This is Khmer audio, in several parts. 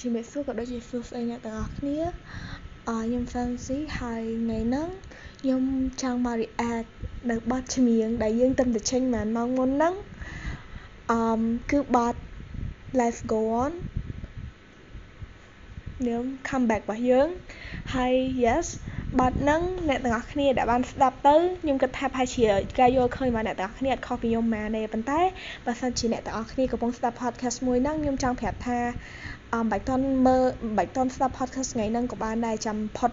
ជំរាបសួរក៏ដូចជាសួស្តីអ្នកទាំងអស់គ្នាអឺខ្ញុំ Fancy ហើយថ្ងៃហ្នឹងខ្ញុំចង់មក react នៅបទចម្រៀងដែលយើងទៅតែចេញមួយម៉ោងមុនហ្នឹងអឺគឺបទ Let's Go On នឹង comeback របស់យើងហើយ yes បទហ្នឹងអ្នកទាំងអស់គ្នាដែលបានស្ដាប់ទៅខ្ញុំគិតថាប្រហែលជាការយល់ឃើញរបស់អ្នកទាំងអស់គ្នាអត់ខុសពីខ្ញុំម៉ាទេប៉ុន្តែបើសិនជាអ្នកទាំងអស់គ្នាកំពុងស្ដាប់ podcast មួយហ្នឹងខ្ញុំចង់ប្រាប់ថាអមបាច់តន់មើលបាច់តន់ស្ដាប់ podcast ថ្ងៃហ្នឹងក៏បានដែរចាំផុត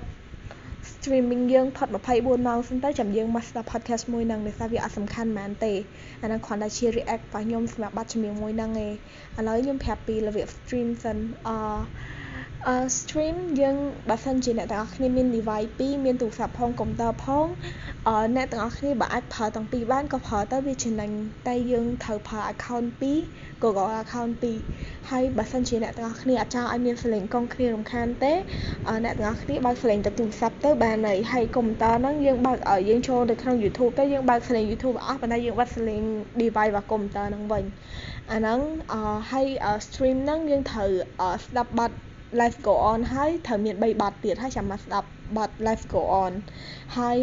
streaming យើងផុត24ម៉ោងសិនទៅចាំយើងមកស្ដាប់ podcast មួយហ្នឹងដោយសារវាអត់សំខាន់ហ្មងទេអាហ្នឹងគ្រាន់តែជា react របស់ខ្ញុំសម្រាប់បទចម្រៀងមួយហ្នឹងឯងឥឡូវខ្ញុំប្រាប់ពីរបៀប stream សិនអឺ អឺ stream យើងបើសិនជាអ្នកទាំងអស់គ្នាមាន device 2មានទូរស័ព្ទផងកុំព្យូទ័រផងអឺអ្នកទាំងអស់គ្នាបើអាចប្រើទាំងពីរបានក៏ប្រើទៅវាចំណេញតែយើងត្រូវប្រើ account 2 Google account 2ហើយបើសិនជាអ្នកទាំងអស់គ្នាអត់ចង់ឲ្យមានសលេងកង់គ្នារំខានទេអ្នកទាំងអស់គ្នាបើកសលេងទៅទូរស័ព្ទទៅបានហើយហើយកុំព្យូទ័រហ្នឹងយើងបើកឲ្យយើងចូលទៅក្នុង YouTube ទៅយើងបើកសលេង YouTube អស់ប៉ុន្តែយើងបិទសលេង device របស់កុំព្យូទ័រហ្នឹងវិញអាហ្នឹងអឺហើយ stream ហ្នឹងយើងត្រូវស្ដាប់បទ live go on ហើយត្រូវមាន3បទទៀតហើយចាំមកស្ដាប់បទ live go on ហើយ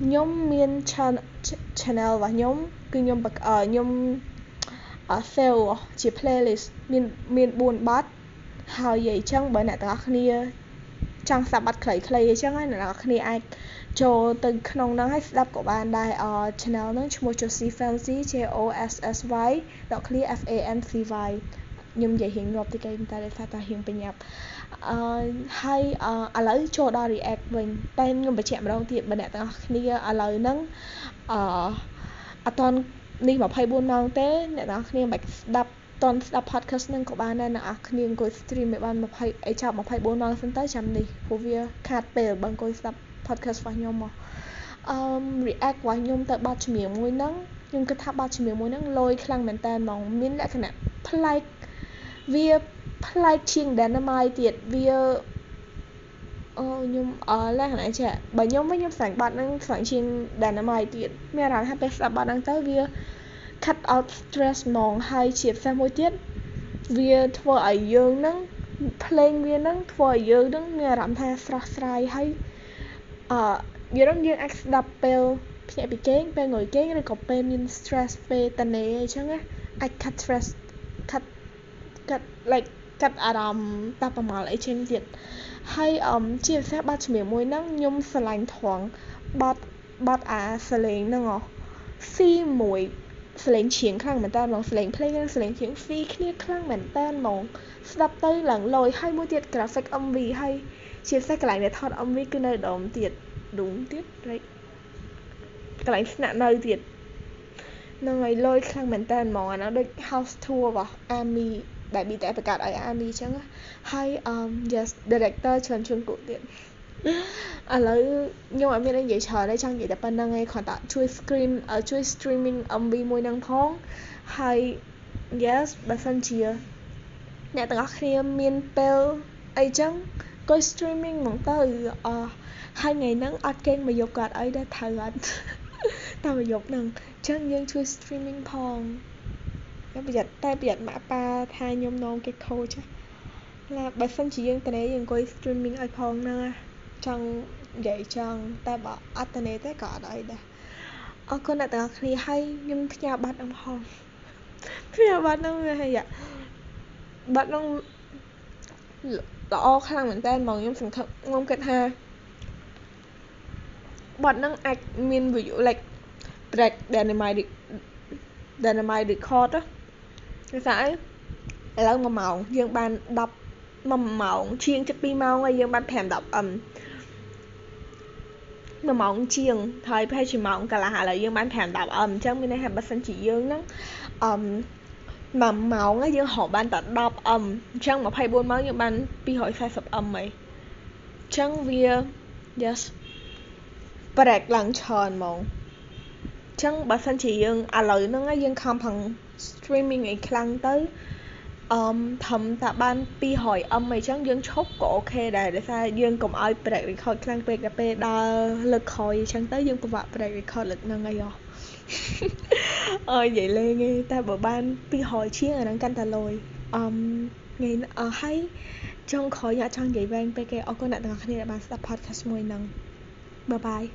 ខ្ញុំមាន channel របស់ខ្ញុំគឺខ្ញុំខ្ញុំ save ជា playlist មានមាន4បទហើយនិយាយអញ្ចឹងបើអ្នកទាំងអស់គ្នាចង់ស្ដាប់បទខ្លីៗអញ្ចឹងអ្នកទាំងអស់គ្នាអាចចូលទៅក្នុងហ្នឹងហើយស្ដាប់ក៏បានដែរ channel ហ្នឹងឈ្មោះ Josie Fancy J O S S Y .clear F A N C Y ខ្ញុំនិយាយរៀងងាប់តិចតែដោយសារតែរៀងបញ្ញាប់អឺហើយឥឡូវចូលដល់ react វិញតែខ្ញុំបញ្ជាក់ម្ដងទៀតបើអ្នកទាំងអស់គ្នាឥឡូវហ្នឹងអឺអត់តន់នេះ24ម៉ោងទេអ្នកទាំងអស់គ្នាមិនបាច់ស្ដាប់តន់ស្ដាប់ podcast នឹងក៏បានដែរអ្នកនរគ្នាអង្គុយ stream ឲ្យបាន20អីចាប់24ម៉ោងសិនទៅចាំនេះព្រោះវាខាតពេលបើអង្គុយស្ដាប់ podcast របស់ខ្ញុំមកអឺ react របស់ខ្ញុំទៅបទចម្រៀងមួយហ្នឹងខ្ញុំគិតថាបទចម្រៀងមួយហ្នឹងលយខ្លាំងមែនតើហ្មងមានលក្ខណៈប្លែក វាប្លែកជាង Dynamite ទៀតវាអូខ្ញុំអរលក្ខណៈចេះបើខ្ញុំវិញខ្ញុំស្រាញ់បាត់ហ្នឹងស្រាញ់ជាង Dynamite ទៀតមានអារម្មណ៍ថាពេលស្ដាប់បាត់ហ្នឹងទៅវា cut out stress ហ្មងហើយជាពិសេសមួយទៀតវាធ្វើឲ្យយើងហ្នឹងភ្លេងវាហ្នឹងធ្វើឲ្យយើងហ្នឹងមានអារម្មណ៍ថាស្រស់ស្រាយហើយអឺយើងយើងអាចស្ដាប់ពេលភ្ញាក់ពីគេងពេលងុយគេងឬក៏ពេលមាន stress ពេលតនេអញ្ចឹងណាអាច cut stress cut កាត់ like កាត់អារម្មណ៍តាប្រមល់អីចេញទៀតហើយអមជាពិសេសបទជំនាញមួយហ្នឹងខ្ញុំស្រឡាញ់ត្រង់បទបទអាសលេងហ្នឹងហ៎ C1 សលេងឈៀងខ្លាំងមែនតើហ្មងសលេងភ្លេងនិងសលេងឈៀង C គ្នាខ្លាំងមែនតើហ្មងស្ដាប់ទៅឡើងលយហើយមួយទៀត graphic MV ហើយជាពិសេសកន្លែងដែលថត MV គឺនៅដុំទៀតឌុំទៀត like កន្លែងស្នាក់នៅទៀតនឹងឲ្យលយខ្លាំងមែនតើហ្មងអានោះដូច house tour របស់ Army ដែល BTS បង្កើតឲ្យ Army អញ្ចឹងហើយ um yes director ច្រើនជាងគូទៀតឥឡូវខ្ញុំអត់មានអីនិយាយច្រើនទេចង់និយាយតែប៉ុណ្្នឹងឯងគ្រាន់តែជួយ screen ជួយ streaming MV មួយហ្នឹងផងហើយ yes បើសិនជាអ្នកទាំងអស់គ្នាមានពេលអីចឹងក៏ streaming ហ្មងទៅអហើយថ្ងៃហ្នឹងអត់គេងមកយប់ក៏អត់អីដែរត្រូវអត់តែមកយប់ហ្នឹងអញ្ចឹងយើងជួយ streaming ផង ខ្ញុំប្រយ័ត្នតែប្រយ័ត្នម៉ាក់ប៉ាថាខ្ញុំនងគេខូចណាបើសិនជាយើងតនេយើងអង្គុយ streaming ឲ្យផងហ្នឹងចង់និយាយចង់តែបើអត់តនេទេក៏អត់អីដែរអរគុណអ្នកទាំងអស់គ្នាហើយខ្ញុំផ្ញើបាត់នឹងផងផ្ញើបាត់នឹងវាហើយបាត់នឹងល្អខ្លាំងមែនតើហ្មងខ្ញុំសង្ឃឹមខ្ញុំគិតថាបាត់នឹងអាចមាន view like break dynamite dynamite record ណា គឺថាអីឥឡូវ1ម៉ោងយើងបាន10 1ម៉ោងជាងជិត2ម៉ោងហើយយើងបាន5 10អឹម1ម៉ោងជាងហើយប្រហែលជាម៉ោងកន្លះឥឡូវយើងបាន5 10អឹមអញ្ចឹងមានន័យថាបើសិនជាយើងហ្នឹងអឹមមួយម៉ោងយើងរកបានតែ10អឹមអញ្ចឹង24ម៉ោងយើងបាន240អឹមហីអញ្ចឹងវា yes ប្រែកឡើងច្រើនហ្មងអញ្ចឹងបើសិនជាយើងឥឡូវហ្នឹងយើងខំប្រឹង streaming អីខ្លាំងទៅអឺធំតាបាន 200 m អីចឹងយើងឈប់ក៏អូខេដែរដោយសារយើងកុំឲ្យ break record ខ្លាំងពេកដល់ពេលដើរលើកក្រោយអញ្ចឹងទៅយើងពិបាក break record លើកហ្នឹងអីហ៎អើយនិយាយលេងទេតែបើបាន200ជាងអាហ្នឹងកាន់តែលយអឺថ្ងៃអស់ហើយចុងក្រោយខ្ញុំអត់ចង់និយាយវែងពេកទេអរគុណអ្នកទាំងអស់គ្នាដែលបានស្ដាប់ podcast មួយហ្នឹង Bye bye